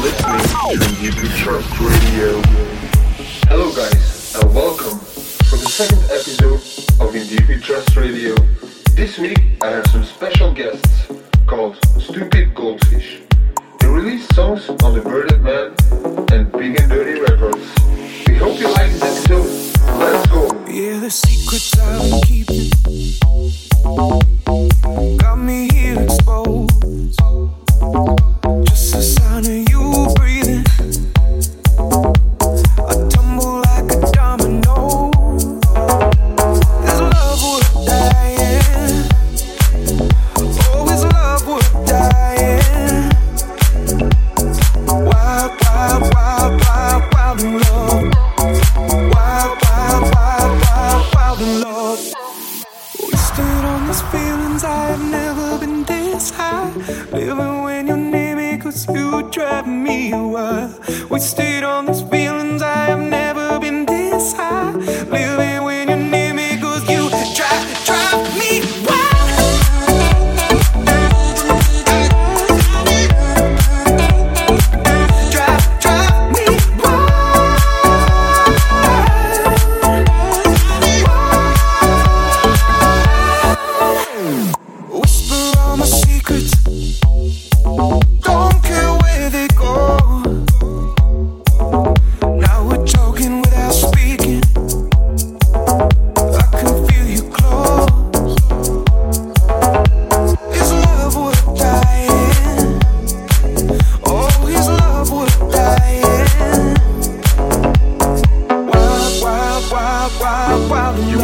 listening to Radio. Hello, guys, and welcome for the second episode of Indie Trust Radio. This week, I have some special guests called Stupid Goldfish. They release songs on the Bearded Man and Big and Dirty Records. We hope you like this episode. Let's go. Yeah, the secrets I've been keeping got me here exposed. Just the sound of you breathing. we were. We stayed on this beat.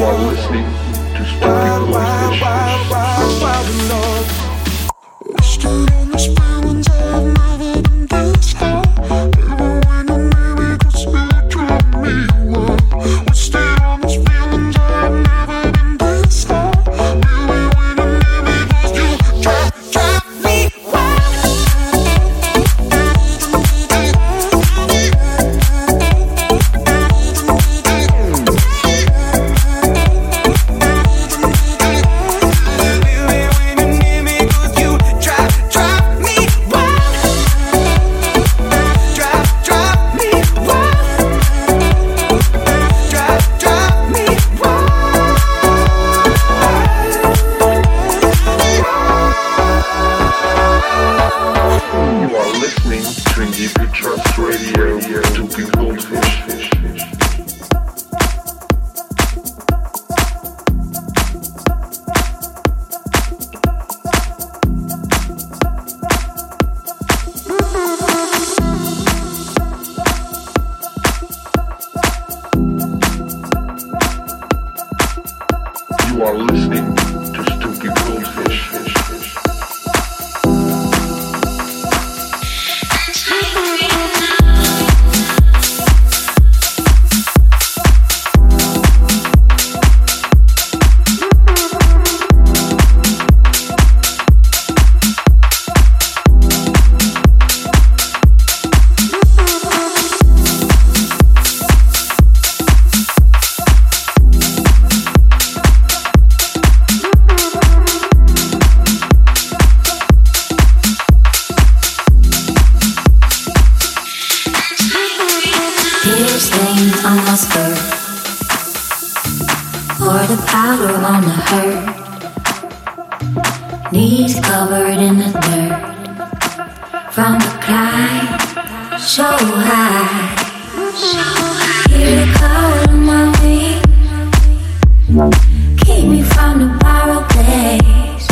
are listening to Stupid Voices. Wild, wild, wild, unwhispered, pour the powder on the hurt. Knees covered in the dirt from the climb, so high. So high. Hear the call of my wings, keep me from the borrowed place.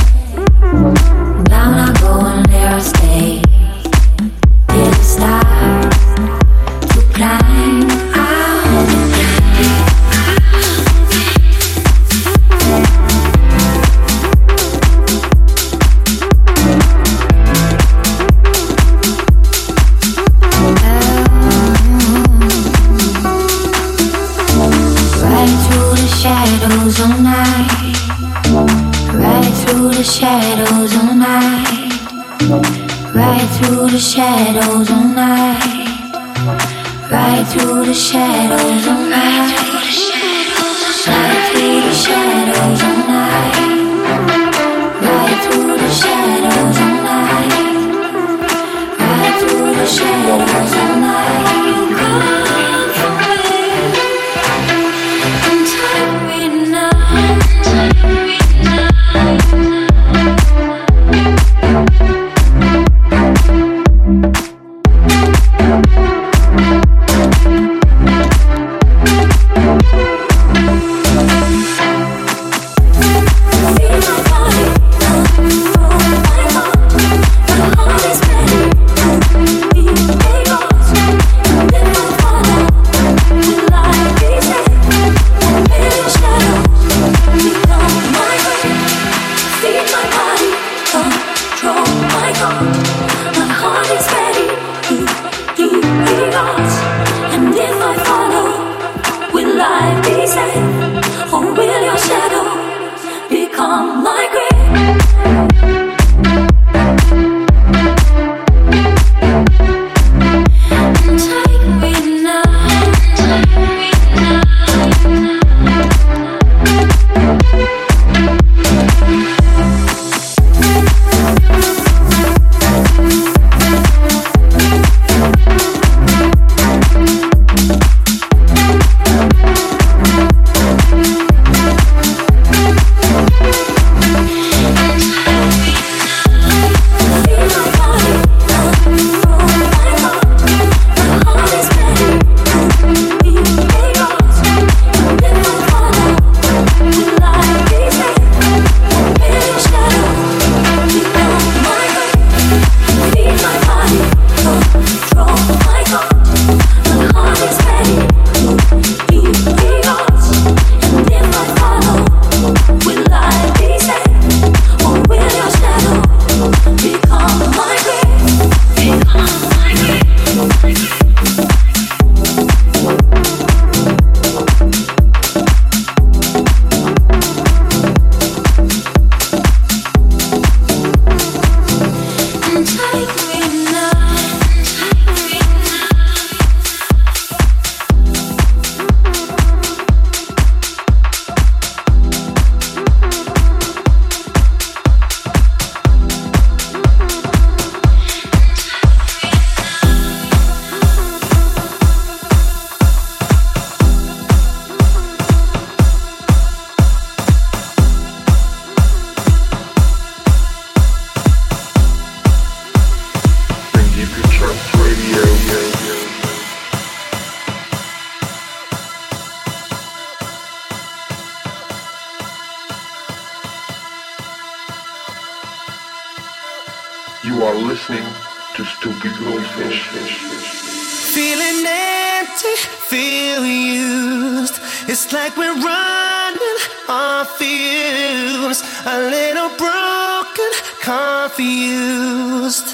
broken, confused.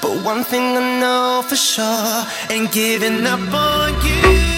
But one thing I know for sure ain't giving up on you.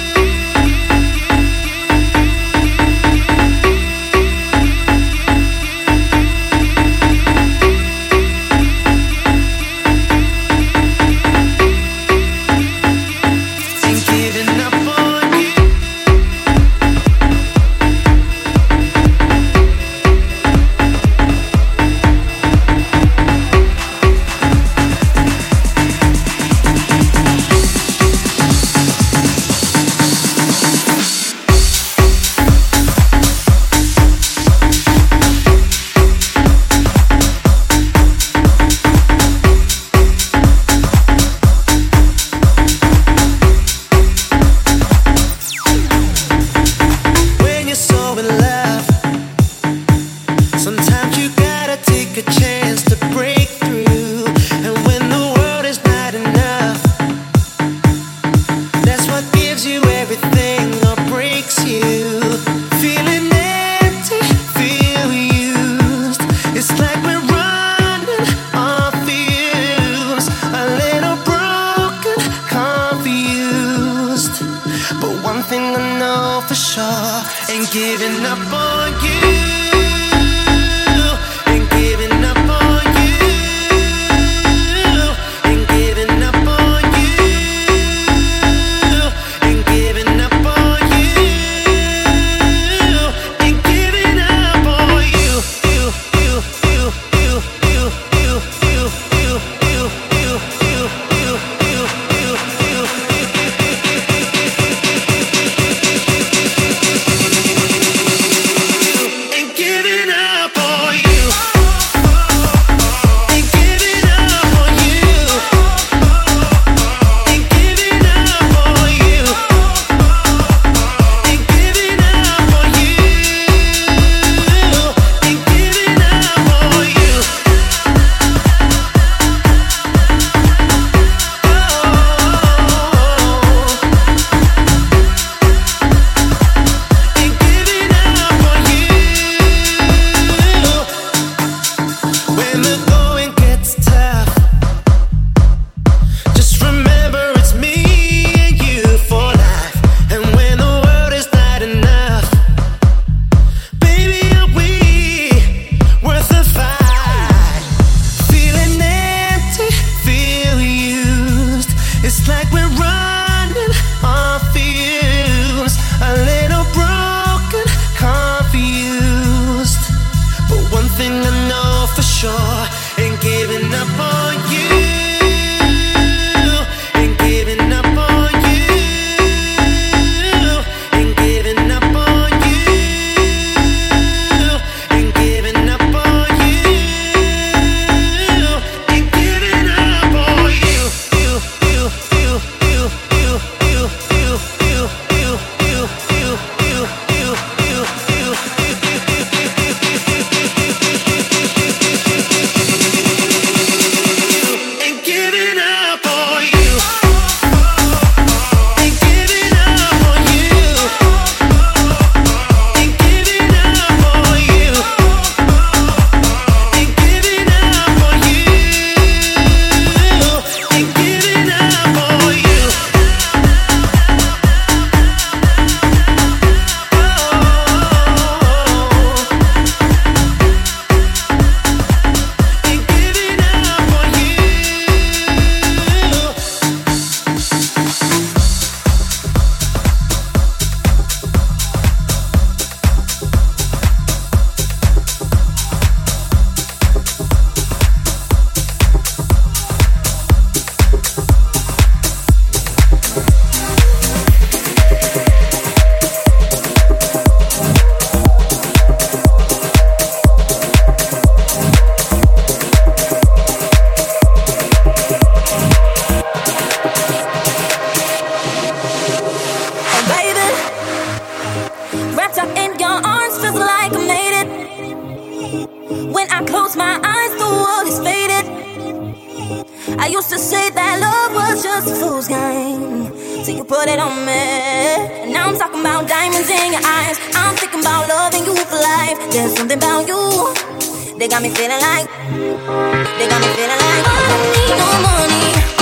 life. I'm thinking about loving you for life. There's something about you. They got me feeling like. They got me feeling like. Oh, I don't need no money.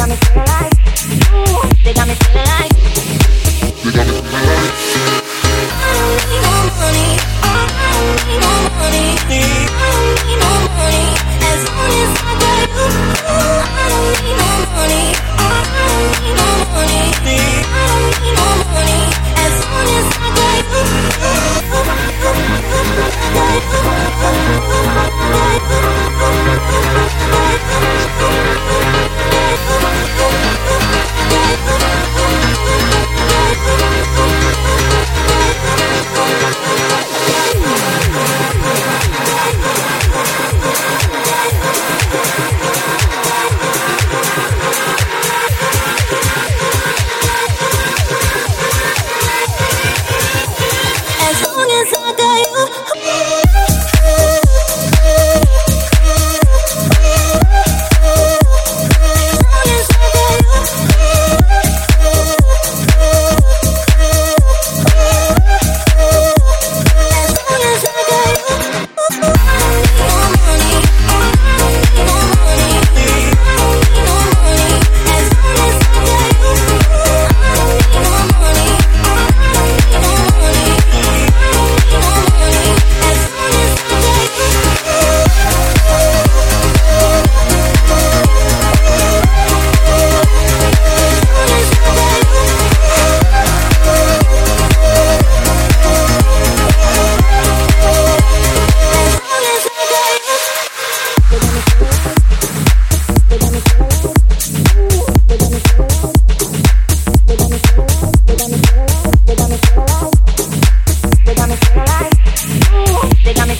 got me feeling like, ooh, they got me feeling like, they got me feeling like. they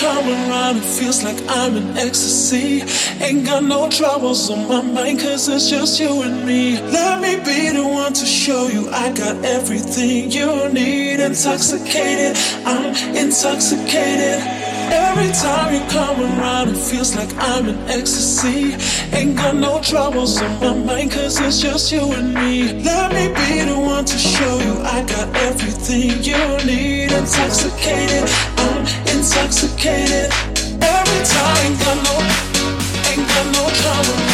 come around, it feels like I'm in ecstasy. Ain't got no troubles on my mind, cause it's just you and me. Let me be the one to show you I got everything you need. Intoxicated, I'm intoxicated. Every time you come around, it feels like I'm in ecstasy. Ain't got no troubles on my mind, cause it's just you and me. Let me be the one to show you I got everything you need. Intoxicated, I'm intoxicated. Every time, ain't got no, ain't got no trouble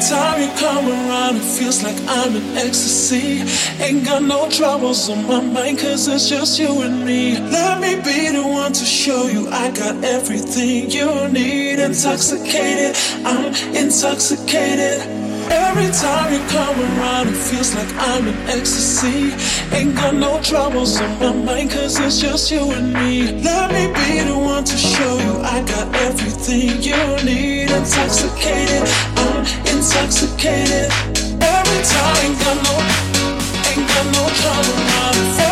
time you come around, it feels like I'm in ecstasy. Ain't got no troubles on my mind, cause it's just you and me. Let me be the one to show you I got everything you need. Intoxicated, I'm intoxicated. Every time you come around, it feels like I'm in ecstasy. Ain't got no troubles on my mind, cause it's just you and me. Let me be the one to show you I got everything you need. Intoxicated, I'm intoxicated. Every time, ain't got no, ain't got no trouble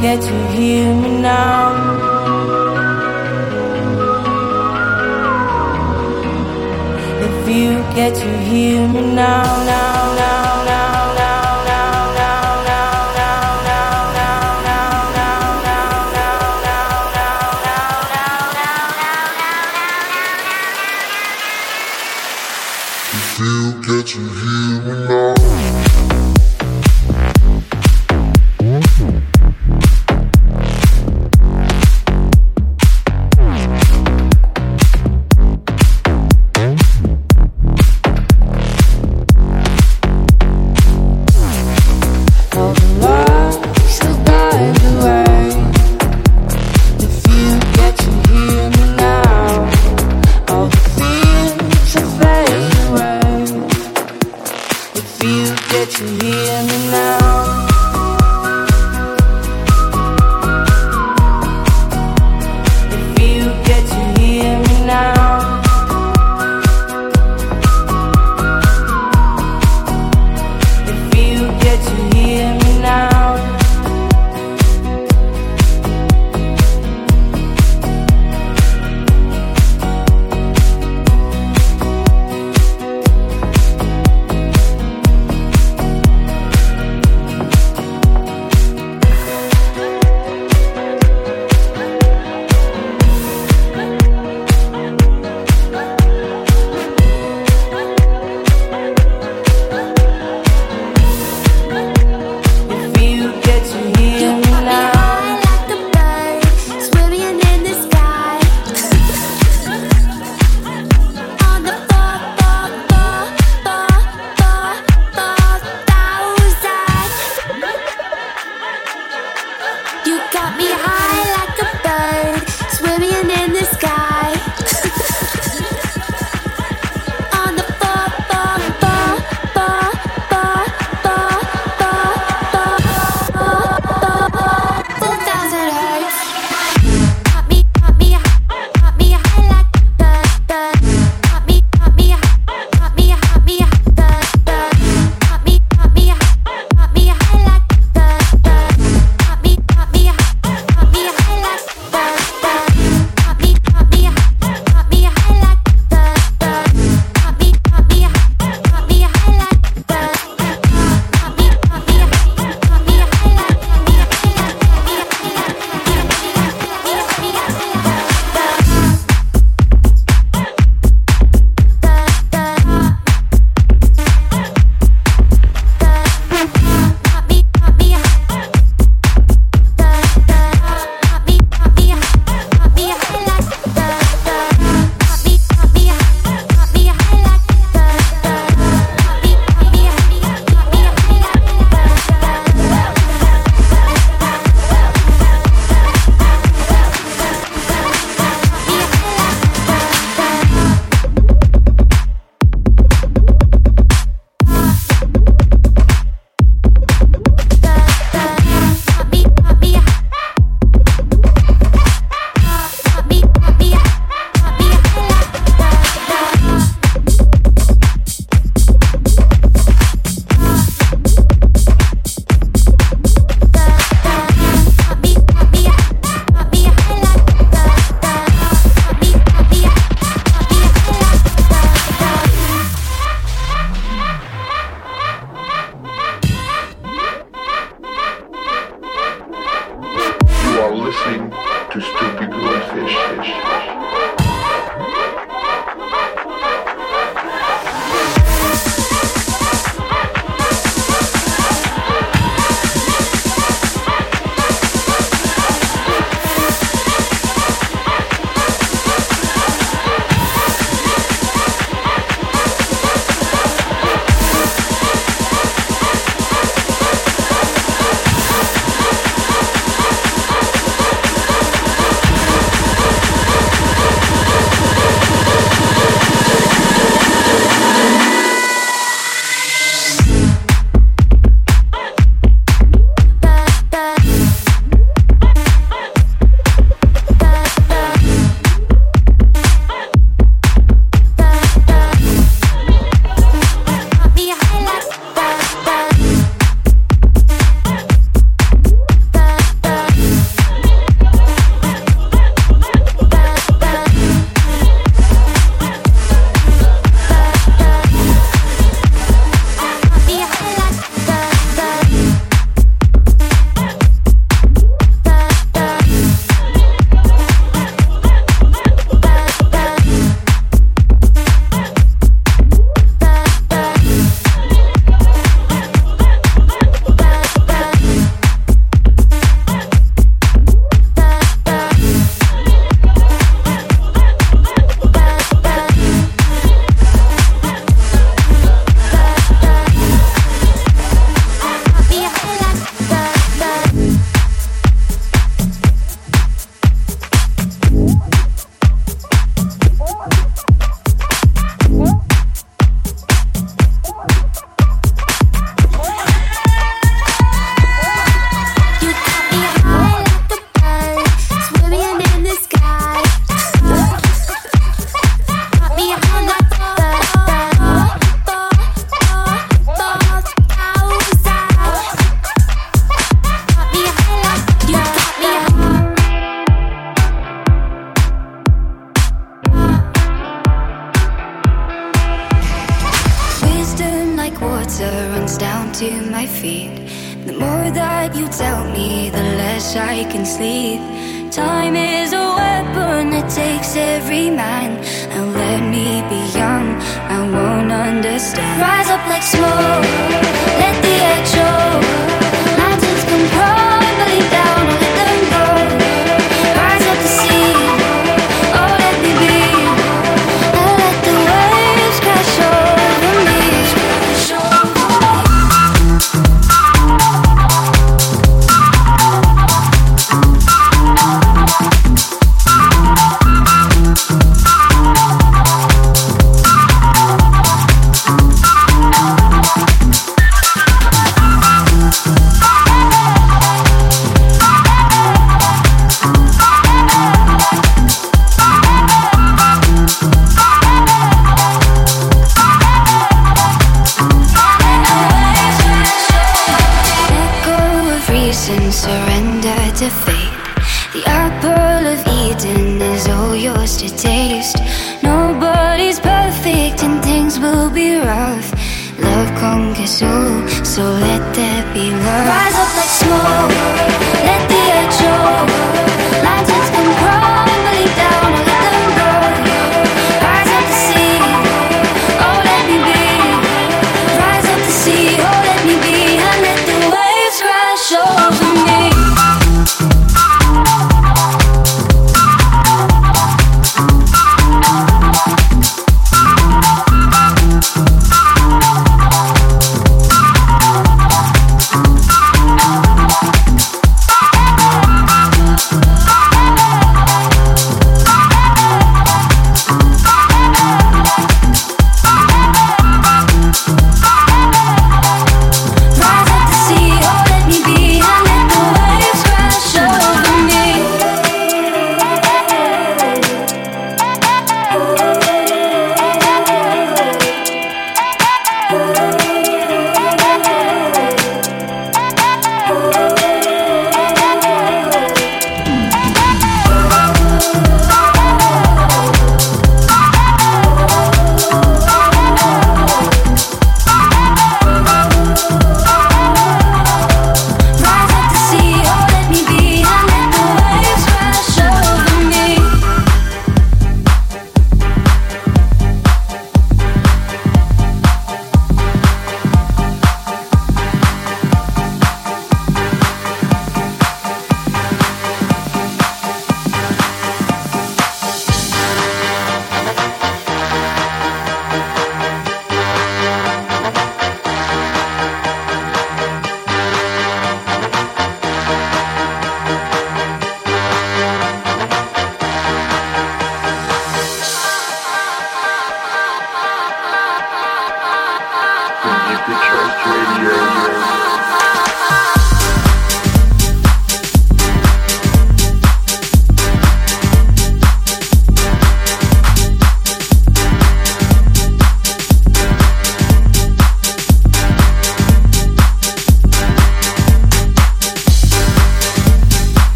Can't you hear me now? If you get to hear me now, now.